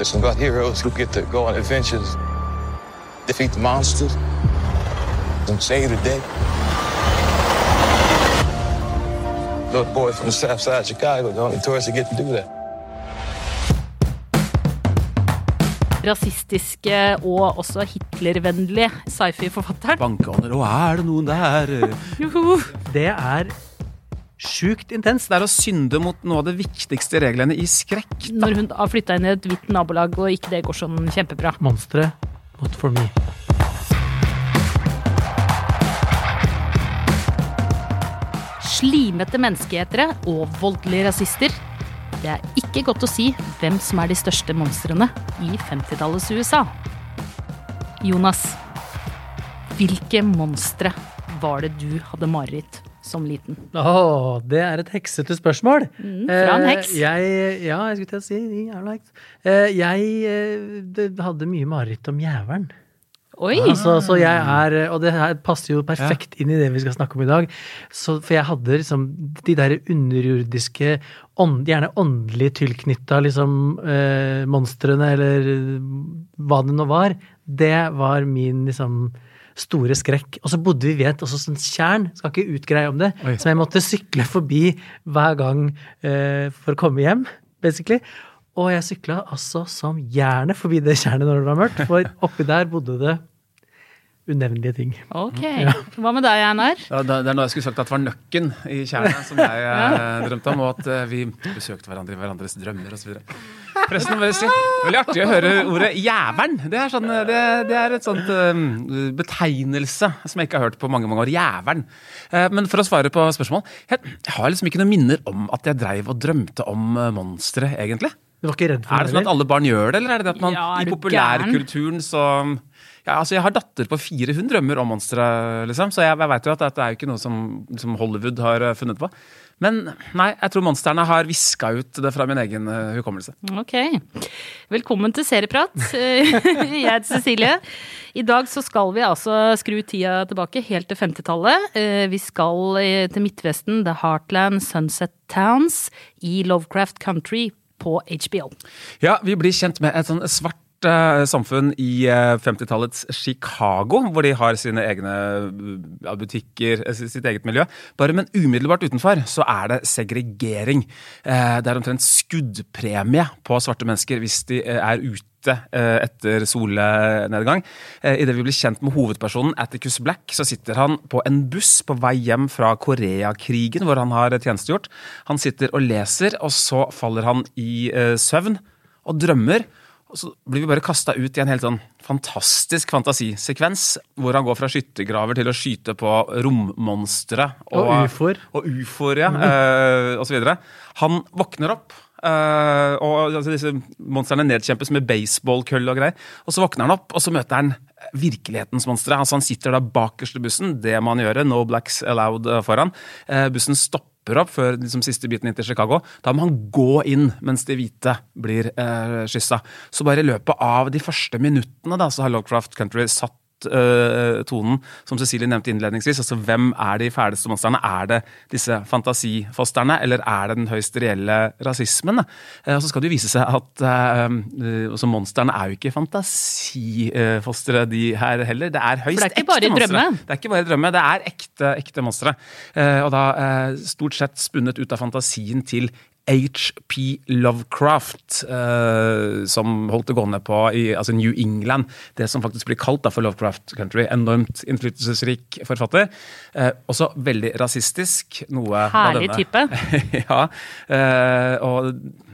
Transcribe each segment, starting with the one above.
It's about heroes who get to go on adventures, defeat the monsters, and save the day. Little boy from the south side of Chicago, the only tourist to get to do that. Rasistiske og også Hitler-vennlige sci-fi-forfatteren. Bankeånder, og er det noen der? Joho. Det er sjukt intens. Det er å synde mot noe av de viktigste reglene i skrekk. Da. Når hun har flytta inn i et hvitt nabolag, og ikke det går sånn kjempebra. Monstre, not for me. Slimete menneskeetere og voldelige rasister. Det er ikke godt å si hvem som er de største monstrene i 50-tallets USA. Jonas, hvilke monstre var det du hadde mareritt som liten? Å, det er et heksete spørsmål. Mm, fra en Eh, heks. Jeg, ja, jeg skulle til å si jævla heks. Eh, Jeg eh, det hadde mye mareritt om jævelen. Oi! Altså, så jeg er, og det her passer jo perfekt inn i det vi skal snakke om i dag. Så, for jeg hadde liksom de der underjordiske, ånd, gjerne åndelig tilknytta liksom, eh, monstrene, eller hva det nå var. Det var min liksom store skrekk. Og så bodde vi ved et også sånn tjern, skal ikke utgreie om det, Oi. som jeg måtte sykle forbi hver gang eh, for å komme hjem, basically. Og jeg sykla altså som jernet forbi det tjernet når det var mørkt, for oppi der bodde det unevnelige ting. Ok. Hva med deg, Einar? Ja, det er nå jeg skulle sagt at det var nøkken i kjernen som jeg ja. drømte om, og at eh, vi besøkte hverandre i hverandres drømmer osv. Forresten, vil jeg si, veldig artig å høre ordet 'jævelen'. Det er, sånn, det, det er et sånt eh, betegnelse som jeg ikke har hørt på mange mange år. Jævelen. Uh, men for å svare på spørsmål Jeg, jeg har liksom ikke noen minner om at jeg dreiv og drømte om uh, monstre, egentlig. Du var ikke redd for Er det sånn at alle barn gjør det, eller er det det at man Ja, i populærkulturen så ja, altså Jeg har datter på fire, hun drømmer om monstre, liksom. Så jeg, jeg veit jo at dette er jo ikke noe som, som Hollywood har eh, funnet på. Men nei, jeg tror monstrene har viska ut det fra min egen eh, hukommelse. Ok. Velkommen til Serieprat. Eh, Jeg heter Cecilie. I dag så skal vi altså skru tida tilbake helt til 50-tallet. Eh, Vi skal til Midtvesten, The Heartland Sunset Towns i Lovecraft Country på HBO. Ja, vi blir kjent med et sånn svart samfunn i eh, 50-tallets Chicago, hvor de har sine egne eh, butikker, eh, sitt eget miljø. Bare men umiddelbart utenfor så er det segregering. Eh, det er omtrent skuddpremie på svarte mennesker hvis de eh, er ute eh, etter solnedgang. Eh, Idet vi blir kjent med hovedpersonen Atticus Black, så sitter han på en buss på vei hjem fra Koreakrigen, hvor han har tjenestegjort. Han sitter og leser, og så faller han i eh, søvn og drømmer. Og så blir vi bare kasta ut i en helt sånn fantastisk fantasisekvens, hvor han går fra skyttergraver til å skyte på rommonstre. Og ufoer. Og ufoer, ja. eh, og så videre. Han våkner opp. eh, og altså, disse monstrene nedkjempes med baseballkølle og greier. Og så våkner han opp, og så møter han virkelighetens monstre. Altså, han sitter da bakerst i bussen, det må han gjøre. No blacks allowed eh, foran. Eh, bussen stopper stopper opp før liksom, siste biten inn til Chicago. Da må han gå inn mens de hvite blir eh, skyssa. Så bare i løpet av de første minuttene da, så har Lovecraft Country satt tonen, som Cecilie nevnte innledningsvis. altså Hvem er de fæleste monstrene? Er det disse fantasifosterne, eller er det den høyst reelle rasismen? Eh, og så skal det jo vise seg at eh, eh, også monstrene er jo ikke fantasifostre, de her heller. Det er høyst ekte monstre. Det er ikke bare drømme, det er ekte, ekte monstre. Eh, og da eh, stort sett spunnet ut av fantasien til HP Lovecraft, eh, som holdt det gående på i altså New England. Det som faktisk blir kalt da for Lovecraft Country. Enormt innflytelsesrik forfatter. Eh, også veldig rasistisk. Noe Herlig type. ja. eh, og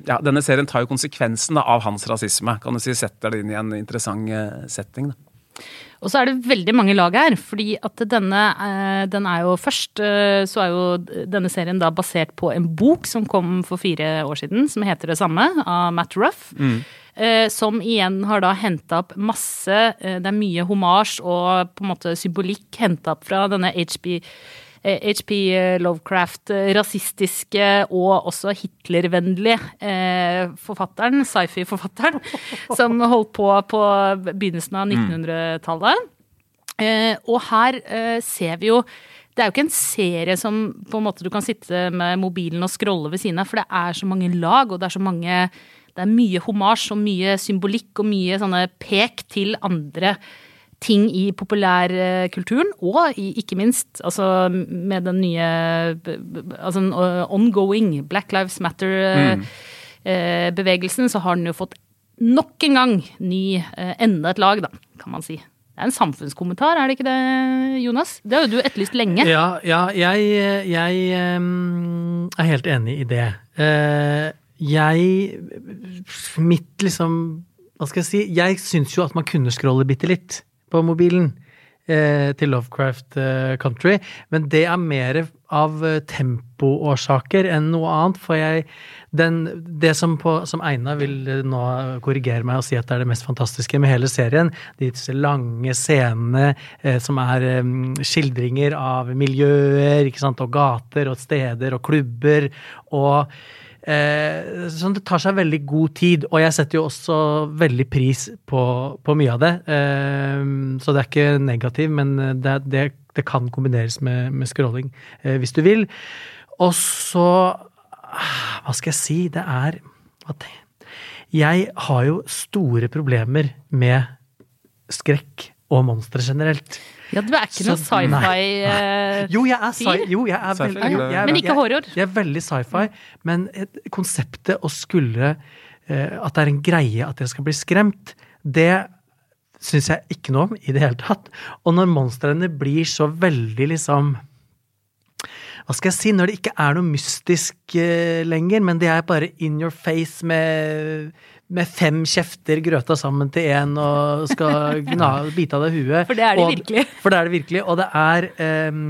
ja, denne serien tar jo konsekvensen da, av hans rasisme. Kan du si, Setter det inn i en interessant eh, setting. da. Og så er det veldig mange lag her, fordi at denne eh, den er jo først eh, så er jo denne serien da basert på en bok som kom for fire år siden, som heter det samme, av Matt Ruff. Mm. som igjen har da henta opp masse eh, Det er mye homasj og på en måte symbolikk henta opp fra denne HB eh, HP Lovecraft, eh, rasistiske og også Hitler-vennlige eh, forfatteren, sci-fi-forfatteren, som holdt på på begynnelsen av 1900-tallet. Eh, og her eh, ser vi jo Det er jo ikke en serie som på en måte du kan sitte med mobilen og scrolle ved siden av, for det er så mange lag, og det er så mange Det er mye homasj og mye symbolikk og mye sånne pek til andre ting i populærkulturen, og i, ikke minst altså, med den nye altså, den, uh, ongoing Black Lives Matter-bevegelsen, så har den jo fått nok en gang ny eh, enda et lag, da, kan man si. Det er en samfunnskommentar, er det ikke det, Jonas? Det har jo du etterlyst lenge. Ja, ja jeg, jeg er helt enig i det. Eh, jeg Mitt liksom Hva skal jeg si? Jeg syns jo at man kunne scrolle bitte litt på mobilen eh, til Lovecraft eh, Country, men det er mer av eh, tempoårsaker enn noe annet. For jeg den, Det som, som Einar vil nå korrigere meg og si at det er det mest fantastiske med hele serien, disse lange scenene eh, som er eh, skildringer av miljøer, ikke sant, og gater og steder og klubber og Eh, sånn det tar seg veldig god tid, og jeg setter jo også veldig pris på, på mye av det. Eh, så det er ikke negativ, men det, det, det kan kombineres med, med scrolling eh, hvis du vil. Og så ah, Hva skal jeg si? Det er at Jeg har jo store problemer med skrekk og monstre generelt. Ja, du er ikke noe sci-fi fyr. Jo, jeg er, sci jo, jeg er Sci-fi, veldig jo, jeg er- Men ikke horror? Jeg er veldig sci-fi, men et- konseptet å skulle uh, At det er en greie at dere skal bli skremt, det syns jeg ikke noe om i det hele tatt. Og når monstrene blir så veldig liksom hva skal jeg si, når det ikke er noe mystisk uh, lenger, men det er bare in your face med, med fem kjefter grøta sammen til én og skal gna, bite av deg huet. For det er det Og- virkelig. For det er det virkelig, og det er eh,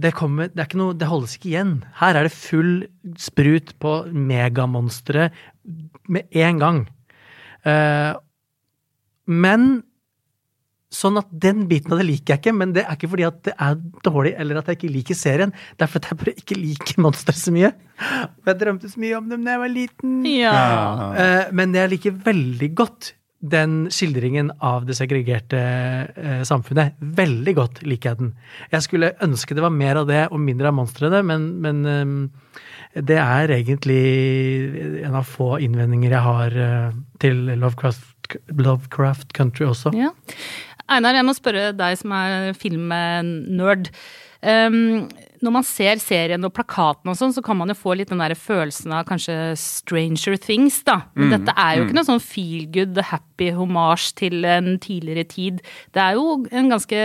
det, kommer, det er ikke noe Det holdes ikke igjen. Her er det full sprut på megamonstre med en gang. Uh, men Sånn at den biten av det liker jeg ikke, men det er ikke fordi at det er dårlig eller at jeg ikke liker serien. Det er fordi jeg bare ikke liker monstre så mye. Jeg drømte så mye om dem da jeg var liten. Ja. Eh, men jeg liker veldig godt den skildringen av det segregerte eh, samfunnet. Veldig godt liker jeg den. Jeg skulle ønske det var mer av det og mindre av monstrene, men, men eh, det er egentlig en av få innvendinger jeg har til Lovecraft, Lovecraft Country også. Ja. Einar, jeg må spørre deg som er filmnerd. Um, når man ser serien og plakaten og sånn, så kan man jo få litt den der følelsen av kanskje Stranger Things, da. Men dette er jo ikke noe sånn feel good, happy hommage til en tidligere tid. Det er jo en ganske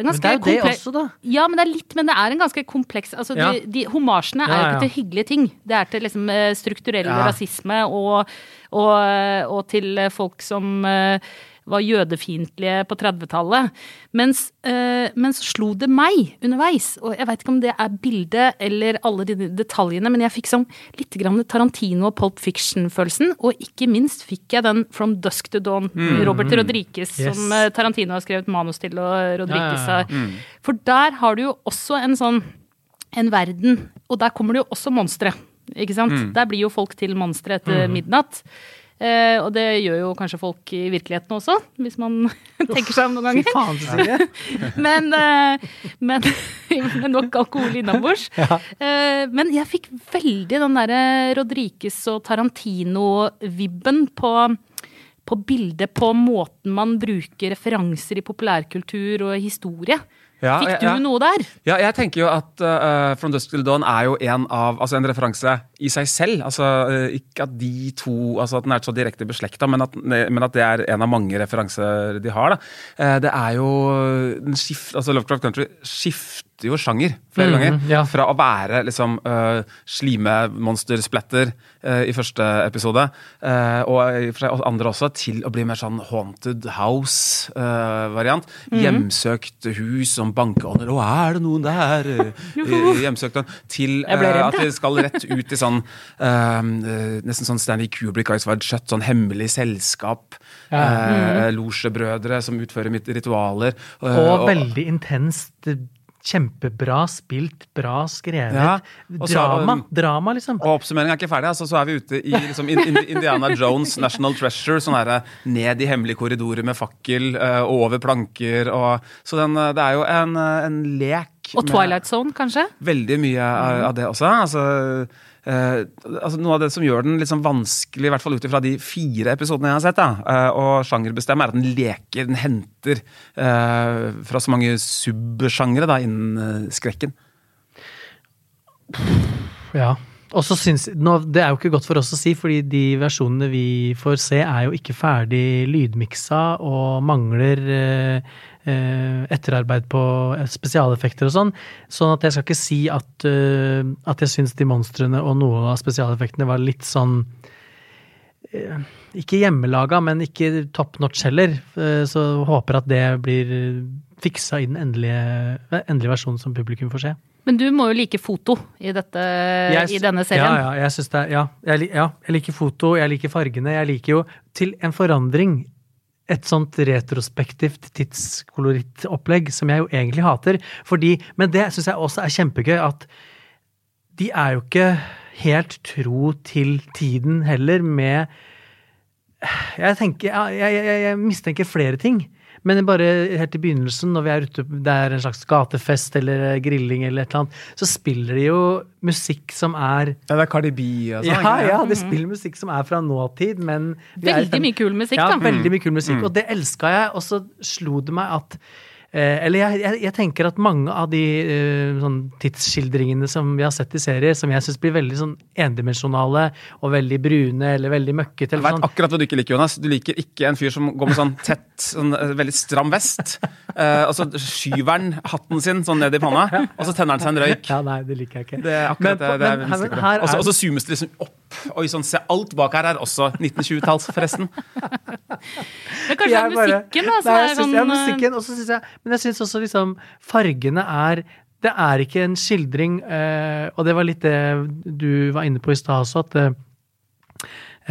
det er, Men det er jo det også, da. Ja, men det er litt, men det er en ganske kompleks altså Ja. de, de, Homasjene er Ja, jo ja. ikke til hyggelige ting. Det er til liksom eh, strukturell rasisme og, og, og til eh, folk som eh, var jødefiendtlige på 30-tallet. Mens, eh, men så slo det meg underveis, og jeg veit ikke om det er bildet eller alle de detaljene, men jeg fikk sånn litt grann Tarantino og Pulp Fiction-følelsen, og ikke minst fikk jeg den From Dusk to Dawn, Robert Rodriguez, Yes. som eh, Tarantino har skrevet manus til, og Rodriguez Ja, ja, ja. har For der har du jo også en sånn en verden, og der kommer det jo også monstre. Ikke sant? Der blir jo folk til monstre etter midnatt. Eh, og det gjør jo kanskje folk i virkeligheten også, hvis man tenker seg om noen ganger. Men, eh, men nok alkohol innabords. Eh, men jeg fikk veldig den derre Rodrikes og Tarantino-vibben på, på bildet, på måten man bruker referanser i populærkultur og historie. Ja, Fikk du ja. noe der? Ja, jeg tenker jo at uh, From Dusk Till Dawn er jo en av Altså en referanse i seg selv. Altså uh, Ikke at de to Altså at den er så direkte beslekta, men, men at det er en av mange referanser de har. Uh, det er jo den skift, altså Lovecraft Country skifter jo sjanger flere ganger. ja. Fra å være liksom uh, slimemonstersplatter uh, i første episode, uh, og fra andre også, til å bli mer sånn haunted house-variant. Hjemsøkt hus som bankeånder. Å, er det noen der? Uh, hjemsøkt Til uh, at vi skal rett ut i sånn uh, uh, Nesten sånn Stanley Kubrick, Ice Wide Shut, sånn hemmelig selskap. Uh, Losjebrødre som utfører mitt- ritualer. uh, Og veldig intenst. Kjempebra spilt, bra skrevet. Ja, og så- Drama, drama, liksom. Og oppsummeringen er ikke ferdig. altså Så er vi ute i liksom, in, in, Indiana Jones National Treasure. Sånn herre ned i hemmelige korridorer med fakkel eh, og over planker. Og, så den, eh, det er jo en, eh, en lek Og med Twilight Zone, kanskje? veldig mye av, av det også. Altså, eh, altså Noe av det som gjør den sånn vanskelig, i hvert fall ut ifra de fire episodene jeg har sett, da, uh, og sjangerbestemme, er at den leker, den henter uh, fra så mange subsjangre innen eh, skrekken. Ja. Og så syns nå, Det er jo ikke godt for oss å si, fordi de versjonene vi får se, er jo ikke ferdig lydmiksa og mangler eh, eh, etterarbeid på eh, spesialeffekter og sånn. Sånn at jeg skal ikke si at, eh, at jeg syns de monstrene og noe av spesialeffektene var litt sånn eh, Ikke hjemmelaga, men ikke top notch heller. Eh, Så håper at det blir fiksa i den endelige, endelige versjonen som publikum får se. Men du må jo like foto i, dette, Jeg- i denne serien. Ja, ja, jeg synes det ja, jeg, ja, jeg liker foto, jeg liker fargene. Jeg liker jo til en forandring et sånt retrospektivt tidskoloritt-opplegg som jeg jo egentlig hater. Fordi, men det syns jeg også er kjempegøy, at de er jo ikke helt tro til tiden heller med Jeg tenker jeg, jeg mistenker flere ting. Men bare helt i begynnelsen, når vi er ute, det er en slags gatefest eller grilling eller et eller annet, så spiller de jo musikk som er Ja, det er Cardi B og sånn. Ja, ja, de spiller musikk som er fra nåtid, men er Veldig mye kul musikk, ja, da. veldig mye kul musikk, og det elska jeg. Og så slo det meg at Eller jeg, jeg, jeg tenker at mange av de eh, sånn tidsskildringene som vi har sett i serier, som jeg syns blir veldig sånn endimensjonale og veldig brune eller veldig møkkete Jeg vet sånn. akkurat hva du ikke liker, Jonas. Du liker ikke en fyr som går med sånn tett, sånn eh, veldig stram vest. Eh, og så skyver han hatten sin sånn ned i panna, og så tenner han seg en røyk. Ja, nei, det liker jeg ikke. Det er akkurat Men det. det men- minst men like her bra. Og så- Og så zoomes det liksom opp. Oi sånn, se alt bak her er også 1920-talls, forresten. Kanskje det Jeg er bare- musikken, da, Nei, jeg synes, sånn ja, eh, musikken, og så synes jeg, Men jeg syns også liksom fargene er Det er ikke en skildring, eh, og det var litt det du var inne på i stad også, at eh,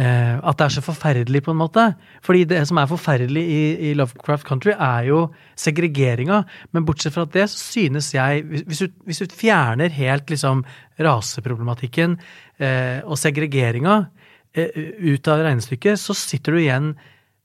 at det er så forferdelig, på en måte. Fordi det som er forferdelig i, i Lovecraft Country, er jo segregeringa. Men bortsett fra det, så synes jeg Hvis, du, hvis du fjerner helt liksom raseproblematikken eh, og segregeringa eh, ut av regnestykket, så sitter du igjen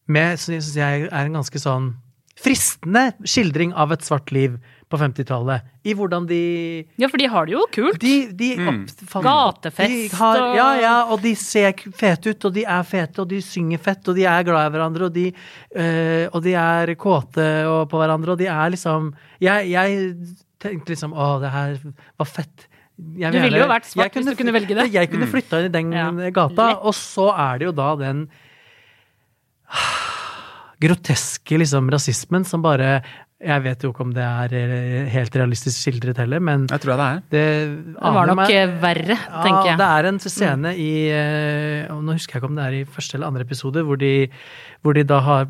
med som jeg er en ganske sånn fristende skildring av et svart liv på 50-tallet. I hvordan de Ja, for de har det jo kult. de, de oppfatter- Gatefest de har, og- Ja, ja, og de ser fete ut, og de er fete, og de synger fett, og de er glad i hverandre, og de, øh, og de er kåte og på hverandre, og de er liksom Jeg, jeg tenkte liksom Å, det her var fett. Jeg Du ville jo vært svart kunne, hvis du kunne velge det. Jeg kunne flytta inn i den Ja. gata, og så er det jo da den groteske liksom rasismen som bare Jeg vet jo ikke om det er eh, helt realistisk skildret heller, men Jeg tror jeg det er. det, Det var nok meg. verre, tenker ja, jeg. det er en scene i eh, Nå husker jeg ikke om det er i første eller andre episode, hvor de, hvor de da har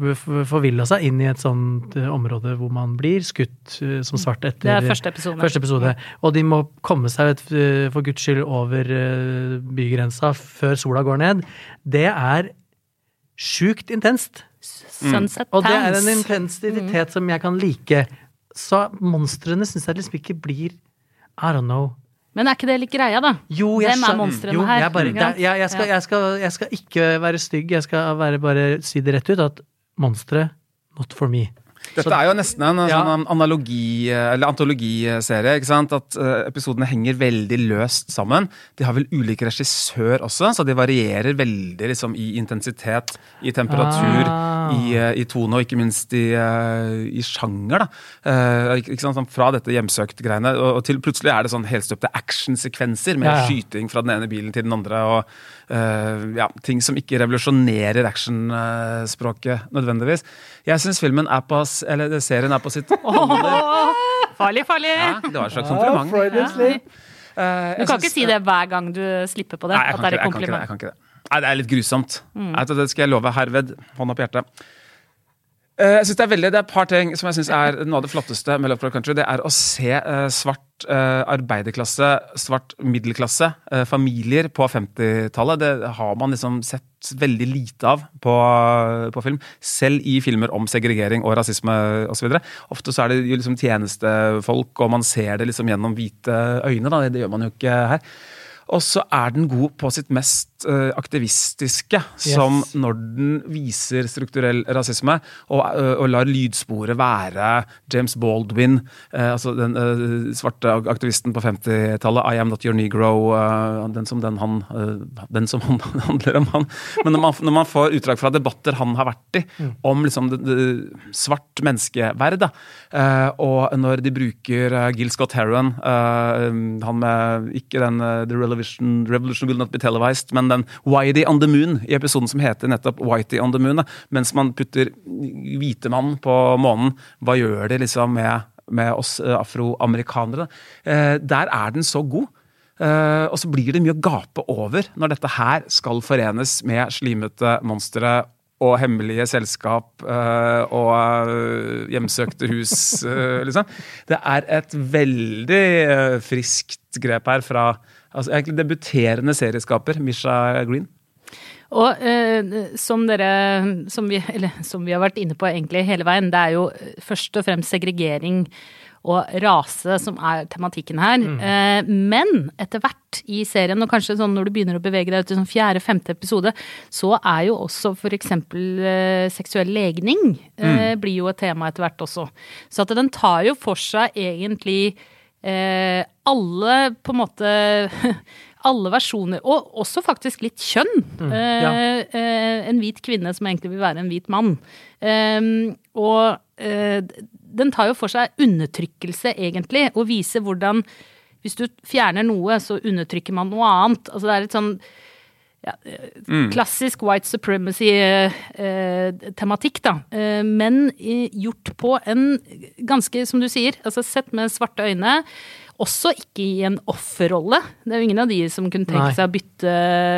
forvilla seg inn i et sånt eh, område hvor man blir skutt eh, som svart etter Det er første episode. første episode. Og de må komme seg eh, for guds skyld over eh, bygrensa før sola går ned. Det er sjukt intenst. Sunset Og det er en intensitet mm. som jeg kan like. Så monstrene syns jeg liksom ikke blir I don't know. Men er ikke det litt greia, da? Jo, jeg Hvem er monstrene her? Jeg, bare, det, jeg, jeg, skal, skal, jeg skal ikke være stygg, jeg skal være, bare si det rett ut, at monstre, not for me. Dette er jo nesten en Ja. sånn analogi, eller antologiserie. ikke sant? At uh, episodene henger veldig løst sammen. De har vel ulik regissør også, så de varierer veldig liksom, i intensitet, i temperatur, Ah. i, uh, i tone og ikke minst i, uh, i sjanger. da. Ikke ikke sant? Sånn Fra dette hjemsøkt-greiene og, og til plutselig er det sånn helstøpte actionsekvenser med Ja, ja. skyting fra den ene bilen til den andre. og ja, Ting som ikke revolusjonerer actionspråket nødvendigvis. Jeg syns filmen er på, eller serien er på sitt aller Farlig, farlig! ja, Det var et slags kompliment. Ja. Du kan ikke si det hver gang du slipper på det. Nei, jeg at kan, det er ikke, det, jeg, kan ikke det, jeg kan ikke det. Nei, det er litt grusomt. Mm. Det skal jeg love herved. Hånda på hjertet. Eh, Jeg synes Det er veldig, det er et par ting som jeg synes er noe av det flotteste med Love Lovecraft Country. Det er å se eh, svart eh, arbeiderklasse, svart middelklasse, eh, familier på 50-tallet. Det har man liksom sett veldig lite av på, på film. Selv i filmer om segregering og rasisme osv. Ofte så er det jo liksom tjenestefolk, og man ser det liksom gjennom hvite øyne. Da. Det gjør man jo ikke her. Og så er den god på sitt mest eh, aktivistiske, som når den viser strukturell rasisme, og, eh, og lar lydsporet være James Baldwin, eh, altså den eh, svarte aktivisten på 50-tallet, I am not your negro, eh, den som den han eh, Den som han handler om han. Men når man, når man får utdrag fra debatter han har vært i, om liksom det, det, svart menneskeverd, da, og når de bruker Gil Scott Heron, han med ikke den The Revolution, Revolution Will Not Be Televised, men den Whitey on the Moon i episoden som heter nettopp Whitey on the Moon. Mens man putter hvite mann på månen, hva gjør det liksom med, med oss eh, afroamerikanere? Eh, der er den så god. Uh, og så blir det mye å gape over når dette her skal forenes med slimete monstre og hemmelige selskap uh, og uh, hjemsøkte hus, liksom. Det er et veldig friskt grep her fra altså, egentlig debuterende serieskaper Misha Green. Og eh, som dere som vi, eller, som vi har vært inne på egentlig hele veien, det er jo eh, først og fremst segregering og rase som er tematikken her. Eh, men etter hvert i serien, og kanskje sånn når du begynner å bevege deg ut til sånn fjerde-femte episode, så er jo også eksempel eh, seksuell legning eh, blir jo et tema etter hvert også. Så at den tar jo for seg egentlig eh, alle på en måte alle versjoner, og også faktisk litt kjønn. ja. Eh, eh, en hvit kvinne som egentlig vil være en hvit mann. Eh, og eh, den tar jo for seg undertrykkelse, egentlig, og viser hvordan hvis du fjerner noe, så undertrykker man noe annet. Altså det er litt sånn ja, eh, klassisk white supremacy-tematikk, da. Eh, men eh, gjort på en ganske, som du sier, altså sett med svarte øyne. Også ikke i en offerrolle. Det er jo ingen av de som kunne tenke seg å bytte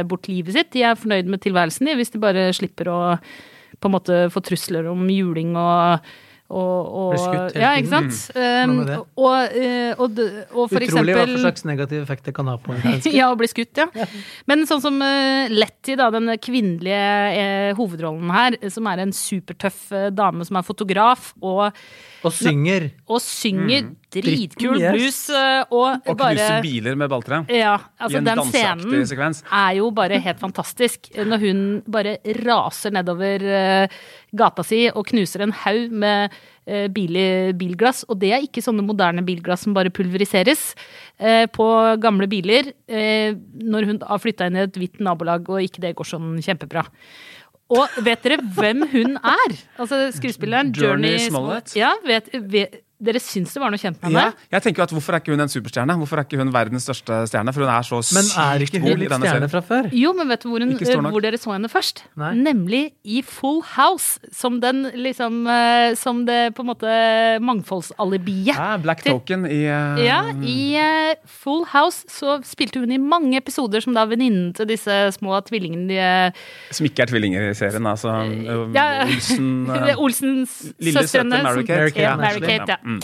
bort livet sitt. De er fornøyd med tilværelsen, de, hvis de bare slipper å på en måte få trusler om juling og og, og, skutt hele ja, ikke tiden. sant? Hva Um, og, eh, og, og for Utrolig hva Utrolig hva slags negativ effekt det kan ha på en menneske. ja, å bli skutt, ja. Men sånn som uh, Letty, da, den kvinnelige uh, hovedrollen her, som er en supertøff uh, dame som er fotograf, og, Og synger. og synger dritkul yes. blues, eh, og, Og bare knuser biler med balltre. ja, altså I en den scenen sekvens. er jo bare helt fantastisk. Når hun bare raser nedover eh, gata si og knuser en haug med eh, bil, bilglass. Og det er ikke sånne moderne bilglass som bare pulveriseres på gamle biler. Når hun har flytta inn i et hvitt nabolag og ikke det går sånn kjempebra. Og vet dere hvem hun er? Altså skuespilleren Journey Journey Smollett. Ja, vet, vet, dere syns det var noe kjent med Ja, jeg tenker jo at Hvorfor er ikke hun en superstjerne? Hvorfor er ikke hun verdens største stjerne? For hun er så Men er ikke hun i litt stjerne serien. fra før? Jo, men vet du hvor, hun, hvor dere så henne først? Nei. Nemlig i Full House, som den liksom eh, Som det på en måte mangfoldsalibiet. Ja, Black Token i uh... Ja, i uh, Full House så spilte hun i mange episoder som da venninnen til disse små tvillingene. De, Som ikke er tvillinger i serien. Altså Ja. Olsen Olsens søstrene. Mary-Kate. Ja, Mary-Kate, Mary-Kate, ja. Mm.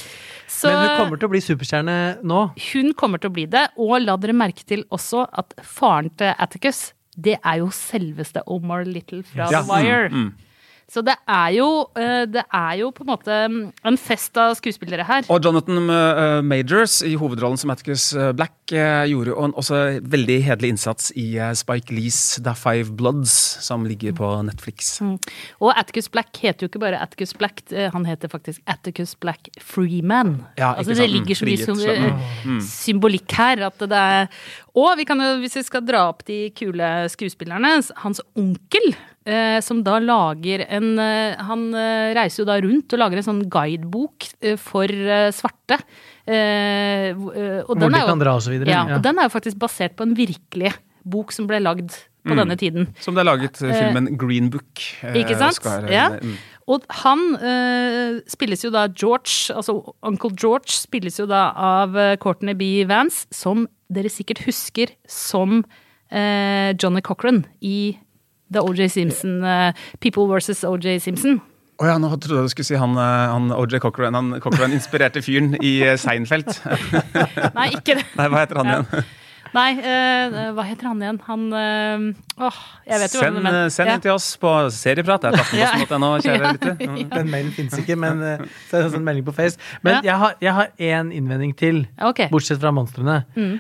Så Men hun kommer til å bli superstjerne nå. hun kommer til å bli det, og la dere merke til også at faren til Atticus, det er jo selveste Omar Little fra Ja, The Wire. mm, mm. Så det er jo, eh, det er jo på en måte mm, en fest av skuespillere her. Og Jonathan eh, Majors i hovedrollen som Atticus eh, Black eh, gjorde jo en også veldig hederlig innsats i eh, Spike Lees The Five Bloods, som ligger på Netflix. Og Atticus Black heter jo ikke bare Atticus Black, eh, han heter faktisk Atticus Black Freeman. Ja, altså sant? det ligger så mye som, eh, symbolikk her at det er Og vi kan jo, hvis vi skal dra opp de kule skuespillerne, hans onkel eh, som da lager en eh, Han eh, reiser jo da rundt og lager en sånn guidebok eh, for eh, svarte. Eh, hvor og Hvor den de er jo- kan dra og så videre, Ja, ja. og den er jo faktisk basert på en virkelig bok som ble lagd Mm. på denne tiden. Som det er laget eh, filmen Green Book. eh, Ikke sant? Oscar, ja. mm. Og han eh, spilles jo da George, altså Uncle George spilles jo da av Courtney B. Vance, som dere sikkert husker som eh, Johnny Cochran i The OJ Simpson, eh, People versus OJ Simpson. Å ja, nå trodde jeg du skulle si han, eh, han OJ Cochran, han Cochran-inspirerte fyren i eh, Seinfeld. Nei, ikke det. Nei, hva heter han Ja. igjen? Nei, uh, hva heter han igjen? Han uh, Åh, jeg vet jo hva Send, du mener. eh, send Ja. til oss på serieprat. Det er nå, kjære Ja. lytter. Mm. Den mailen fins ikke, men uh, så er det en melding på Face. Men Ja. jeg har- jeg én innvending til, okay. bortsett fra monstrene. Mm.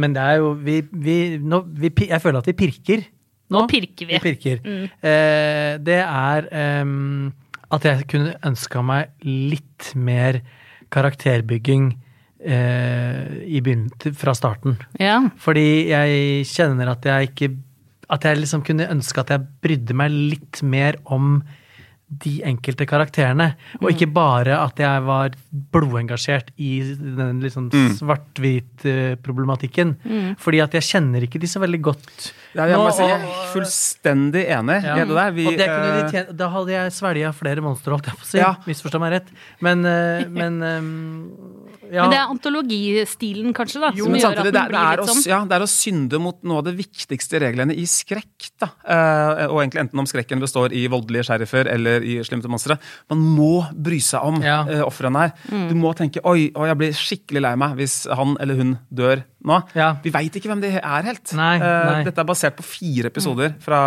Men det er jo vi, vi, nå, vi, Jeg føler at vi pirker. Nå pirker vi. Vi pirker. Eh, det er ehm, at jeg kunne ønska meg litt mer karakterbygging eh, i begynn- fra starten. Ja. Fordi jeg kjenner at jeg ikke At jeg liksom kunne ønske at jeg brydde meg litt mer om de enkelte karakterene. Og ikke bare at jeg var blodengasjert i den liksom svart-hvit-problematikken. Fordi at jeg kjenner ikke de så veldig godt. Ja, jeg, Nå- si, jeg er fullstendig enig Ja. i det der. Vi, og det kunne de tjent, da hadde jeg svelga flere monstre, holdt jeg på å si. Ja. Misforstå meg rett. Men, eh, men ehm, ja. Men det er antologistilen, kanskje, da. Jo, som gjør samtidig, at den det, blir er litt sånn. ja, det er å synde mot noe av det viktigste reglene i skrekk. da. Eh, og egentlig enten om skrekken består i voldelige sheriffer eller i slimte monstre. Man må bry seg om Ja. eh, ofrene her. Du må tenke oi, oi, jeg blir skikkelig lei meg hvis han eller hun dør nå. Ja. Vi veit ikke hvem de er helt. Nei, Eh, nei. Dette er basert på fire episoder fra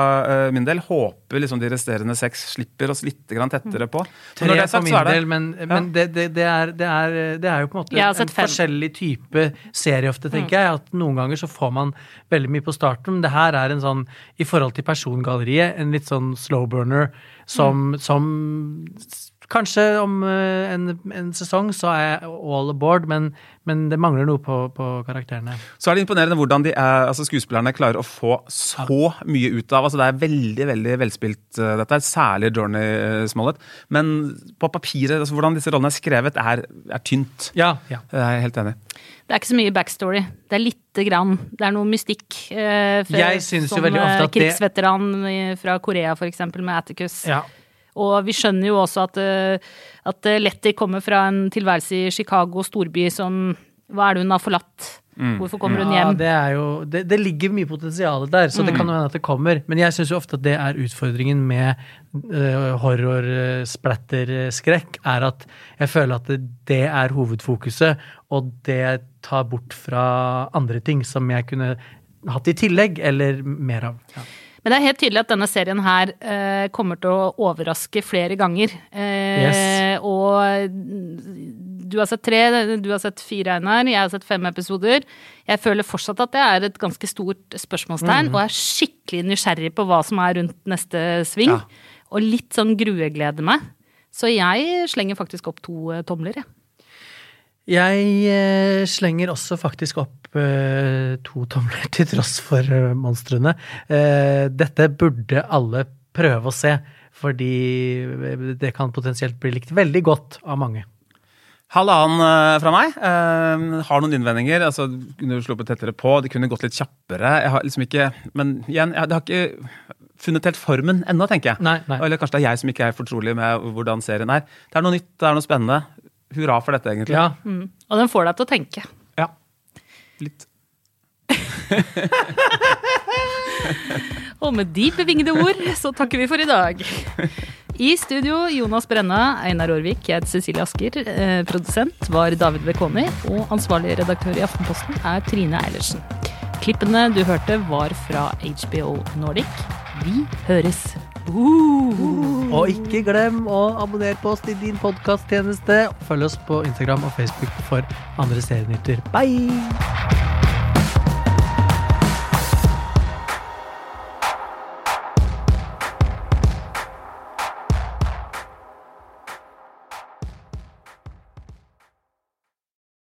eh, min del. Håper liksom de resterende seks slipper oss litt tettere på. Men Tre er for min så det- del, men, men det, det, det, er, er, det er jo på en måte en forskjellig type serie ofte, Mm. tenker jeg. At noen ganger så får man veldig mye på starten. Men det her er en sånn, i forhold til persongalleriet, en litt sånn slow burner som, Mm. som Kanskje om eh, en, en sesong så er jeg all aboard, men, men det mangler noe på, på karakterene. Så er det imponerende hvordan de er, altså skuespillerne klarer å få så mye ut av altså Det er veldig veldig velspilt, uh, dette, er særlig Journey Smollett. Men på papiret, altså hvordan disse rollene er skrevet, er, er tynt. Ja, ja. Jeg er helt enig. Det er ikke så mye backstory. Det er lite grann. Det er noe mystikk. Eh, for- Jeg synes jo veldig ofte eh, at det- krigsveteran fra Korea, for eksempel, med Atticus. ja. Og vi skjønner jo også at, eh, at eh, Letty kommer fra en tilværelse i Chicago, storby, som Hva er det hun har forlatt? Hvorfor kommer hun Ja, hjem? det, er jo, det, det ligger mye potensial der, så det kan jo hende at det kommer. Men jeg syns jo ofte at det er utfordringen med uh, horror-splatter-skrekk, er at jeg føler at det, det er hovedfokuset, og det tar bort fra andre ting som jeg kunne hatt i tillegg, eller mer av. Ja. Men det er helt tydelig at denne serien her eh, kommer til å overraske flere ganger. Eh, Yes. Og du har sett tre, du har sett fire, Einar. Jeg har sett fem episoder. Jeg føler fortsatt at det er et ganske stort spørsmålstegn, Mhm. og er skikkelig nysgjerrig på hva som er rundt neste sving. Ja. Og litt sånn gruegleder meg. Så jeg slenger faktisk opp to eh, tomler, jeg. Jeg eh, slenger også faktisk opp eh, to tomler til tross for eh, monstrene. Eh, dette burde alle prøve å se, fordi eh, det kan potensielt bli likt veldig godt av mange. Halvannen fra meg. Eh, har noen innvendinger. altså Kunne du sluppet tettere på, det kunne gått litt kjappere. Jeg har liksom ikke, Men igjen, jeg, det har ikke funnet helt formen ennå, tenker jeg. Nei, nei. Eller kanskje det er jeg som ikke er fortrolig med hvordan serien er. Det er noe nytt, det er noe spennende. Hurra for dette, egentlig. Ja, Og den får deg til å tenke. Ja. Litt. Og med de bevingede ord så takker vi for i dag. I studio Jonas Brenna, Einar Aarvik, jeg heter Cecilie Asker. Eh, produsent var David Bekoni, og ansvarlig redaktør i Aftenposten er Trine Eilertsen. Klippene du hørte var fra HBO Nordic. Vi høres. Uh. Og ikke glem å abonnere på oss i din podkasttjeneste. Følg oss på Instagram og Facebook for andre serienytter. Bye!